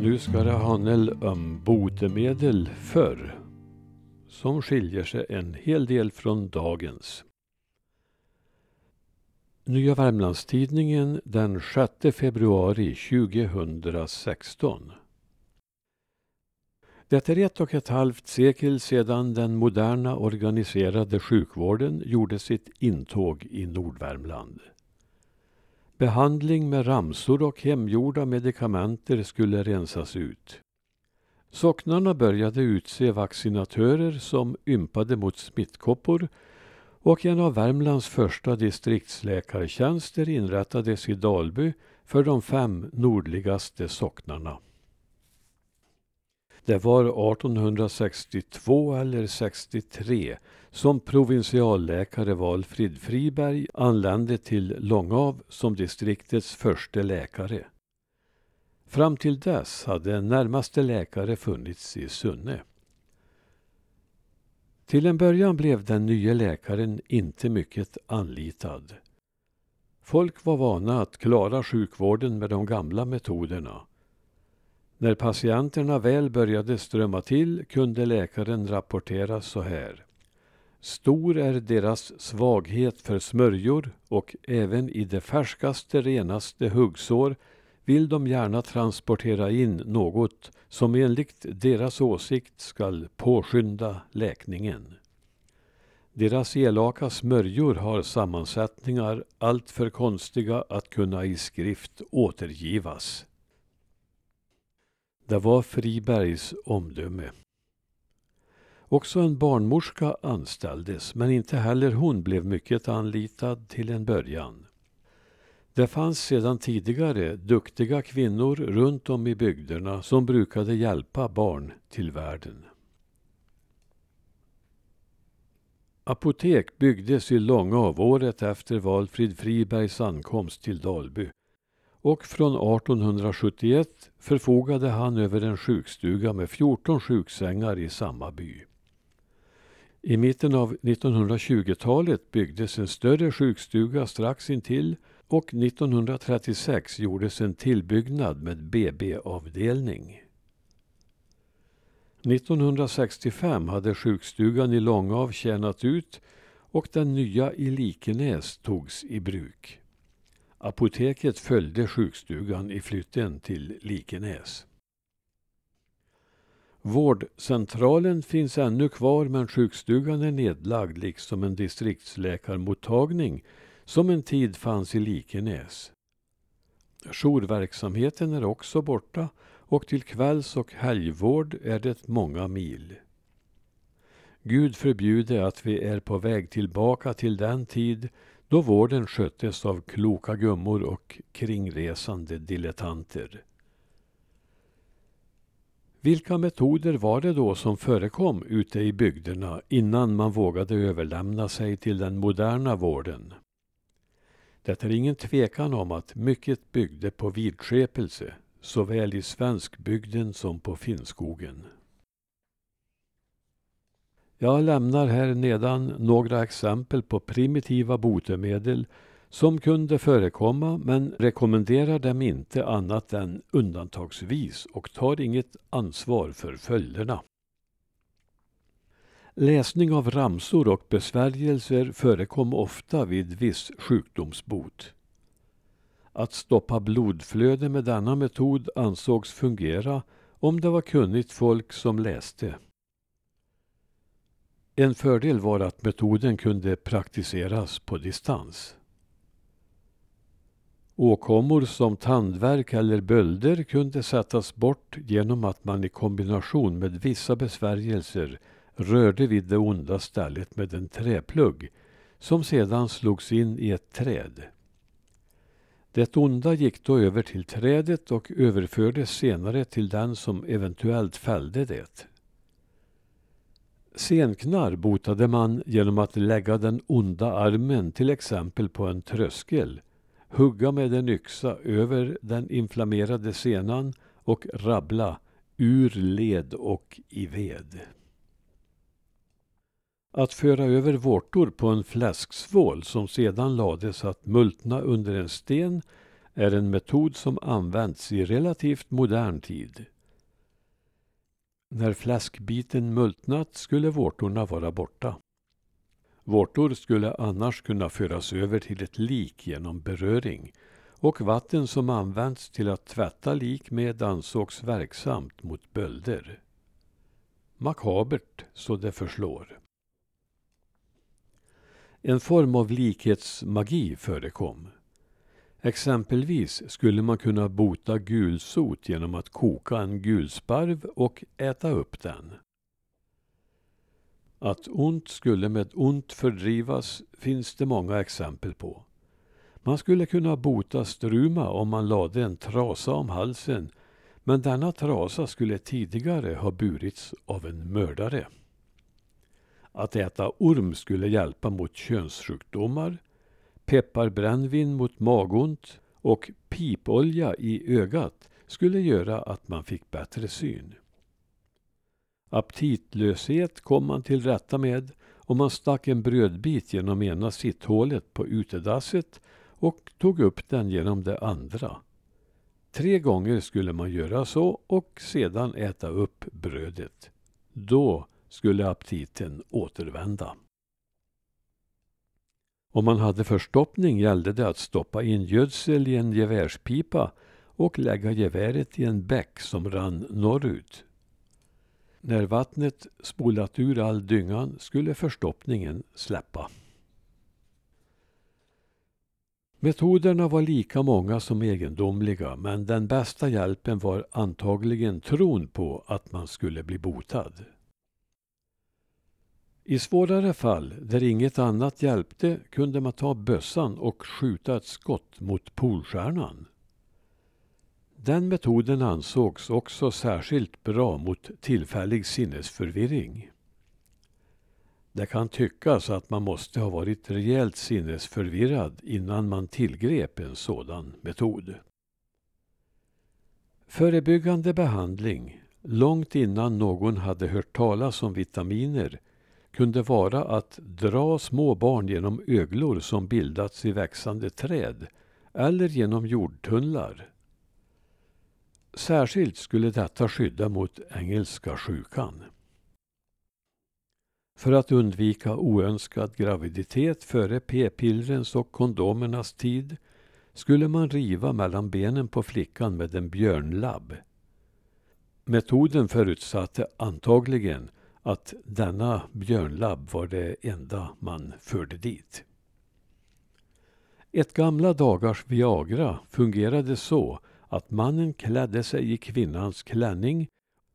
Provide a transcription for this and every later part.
nu ska det handla om botemedel förr som skiljer sig en hel del från dagens. Nya Värmlandstidningen den 6 februari 2016. Det är ett och ett halvt sekel sedan den moderna organiserade sjukvården gjorde sitt intåg i Nordvärmland. Behandling med ramsor och hemgjorda medikamenter skulle rensas ut. Socknarna började utse vaccinatörer som ympade mot smittkoppor och en av Värmlands första distriktsläkartjänster inrättades i Dalby för de fem nordligaste socknarna. Det var 1862 eller 63 som provinsialläkare Valfrid Friberg anlände till Långav som distriktets första läkare. Fram till dess hade närmaste läkare funnits i Sunne. Till en början blev den nya läkaren inte mycket anlitad. Folk var vana att klara sjukvården med de gamla metoderna. När patienterna väl började strömma till kunde läkaren rapportera så här. Stor är deras svaghet för smörjor och även i de färskaste, renaste huggsår vill de gärna transportera in något som enligt deras åsikt skall påskynda läkningen. Deras elaka smörjor har sammansättningar alltför konstiga att kunna i skrift återgivas. Det var Fribergs omdöme. Också en barnmorska anställdes, men inte heller hon blev mycket anlitad till en början. Det fanns sedan tidigare duktiga kvinnor runt om i bygderna som brukade hjälpa barn till världen. Apotek byggdes i Långav året efter Valfrid Fribergs ankomst till Dalby och från 1871 förfogade han över en sjukstuga med 14 sjuksängar i samma by. I mitten av 1920-talet byggdes en större sjukstuga strax intill och 1936 gjordes en tillbyggnad med BB-avdelning. 1965 hade sjukstugan i Långav tjänat ut och den nya i Likenäs togs i bruk. Apoteket följde sjukstugan i flytten till Likenäs. Vårdcentralen finns ännu kvar men sjukstugan är nedlagd liksom en distriktsläkarmottagning som en tid fanns i Likenäs. Jourverksamheten är också borta och till kvälls och helgvård är det många mil. Gud förbjude att vi är på väg tillbaka till den tid då vården sköttes av kloka gummor och kringresande dilettanter. Vilka metoder var det då som förekom ute i bygderna innan man vågade överlämna sig till den moderna vården? Det är ingen tvekan om att mycket byggde på vidskepelse, såväl i svenskbygden som på Finnskogen. Jag lämnar här nedan några exempel på primitiva botemedel som kunde förekomma men rekommenderar dem inte annat än undantagsvis och tar inget ansvar för följderna. Läsning av ramsor och besvärjelser förekom ofta vid viss sjukdomsbot. Att stoppa blodflöde med denna metod ansågs fungera om det var kunnigt folk som läste. En fördel var att metoden kunde praktiseras på distans. Åkommor som tandvärk eller bölder kunde sättas bort genom att man i kombination med vissa besvärjelser rörde vid det onda stället med en träplugg som sedan slogs in i ett träd. Det onda gick då över till trädet och överfördes senare till den som eventuellt fällde det. Senknarr botade man genom att lägga den onda armen till exempel på en tröskel, hugga med en yxa över den inflammerade senan och rabbla ur led och i ved. Att föra över vårtor på en fläsksvål som sedan lades att multna under en sten är en metod som använts i relativt modern tid. När fläskbiten multnat skulle vårtorna vara borta. Vårtor skulle annars kunna föras över till ett lik genom beröring och vatten som använts till att tvätta lik med ansågs verksamt mot bölder. Makabert så det förslår. En form av likhetsmagi förekom. Exempelvis skulle man kunna bota gulsot genom att koka en gulsparv och äta upp den. Att ont skulle med ont fördrivas finns det många exempel på. Man skulle kunna bota struma om man lade en trasa om halsen men denna trasa skulle tidigare ha burits av en mördare. Att äta orm skulle hjälpa mot könssjukdomar, pepparbrännvin mot magont och pipolja i ögat skulle göra att man fick bättre syn. Aptitlöshet kom man till rätta med om man stack en brödbit genom ena sitthålet på utedasset och tog upp den genom det andra. Tre gånger skulle man göra så och sedan äta upp brödet. Då skulle aptiten återvända. Om man hade förstoppning gällde det att stoppa in gödsel i en gevärspipa och lägga geväret i en bäck som rann norrut. När vattnet spolat ur all dyngan skulle förstoppningen släppa. Metoderna var lika många som egendomliga men den bästa hjälpen var antagligen tron på att man skulle bli botad. I svårare fall, där inget annat hjälpte, kunde man ta bössan och skjuta ett skott mot Polstjärnan. Den metoden ansågs också särskilt bra mot tillfällig sinnesförvirring. Det kan tyckas att man måste ha varit rejält sinnesförvirrad innan man tillgrep en sådan metod. Förebyggande behandling, långt innan någon hade hört talas om vitaminer, kunde vara att dra små barn genom öglor som bildats i växande träd eller genom jordtunnlar. Särskilt skulle detta skydda mot engelska sjukan. För att undvika oönskad graviditet före p-pillrens och kondomernas tid skulle man riva mellan benen på flickan med en björnlabb. Metoden förutsatte antagligen att denna björnlabb var det enda man förde dit. Ett gamla dagars Viagra fungerade så att mannen klädde sig i kvinnans klänning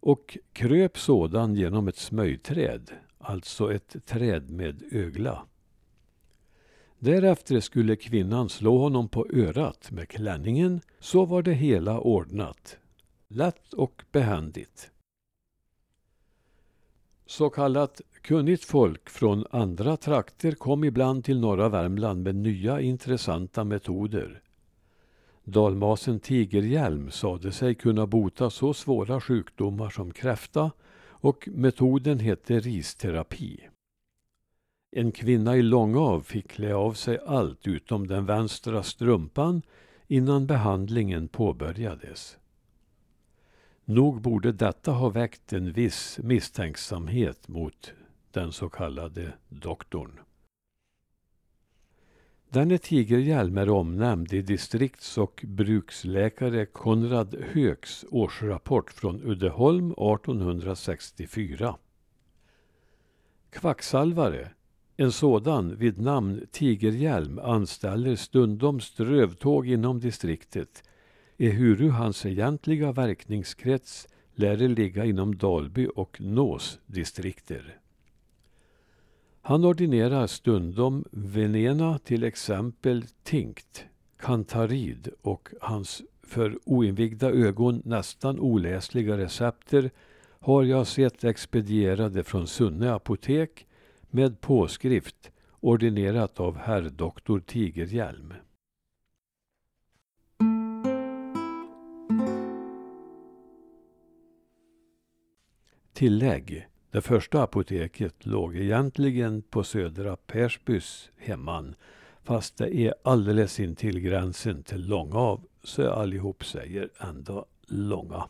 och kröp sådan genom ett smöjträd, alltså ett träd med ögla. Därefter skulle kvinnan slå honom på örat med klänningen, så var det hela ordnat. Lätt och behändigt. Så kallat kunnigt folk från andra trakter kom ibland till norra Värmland med nya intressanta metoder. Dalmasen Tigerhjälm sade sig kunna bota så svåra sjukdomar som kräfta och metoden hette risterapi. En kvinna i Långav fick klä av sig allt utom den vänstra strumpan innan behandlingen påbörjades. Nog borde detta ha väckt en viss misstänksamhet mot den så kallade doktorn. Denne Tigerhjälm är omnämnd i distrikts och bruksläkare Konrad Hööks årsrapport från Uddeholm 1864. Kvacksalvare, en sådan vid namn Tigerhjälm anställer stundom strövtåg inom distriktet ehuru hans egentliga verkningskrets lär ligga inom Dalby och Nås distrikter. Han ordinerar stundom venena, till exempel tinkt, kantarid och hans för oinvigda ögon nästan oläsliga recepter har jag sett expedierade från Sunne apotek med påskrift ordinerat av herr doktor Tigerhjelm. Tillägg. Det första apoteket låg egentligen på Södra Persbys hemman Fast det är alldeles intill gränsen till Långav, så allihop säger ändå långa.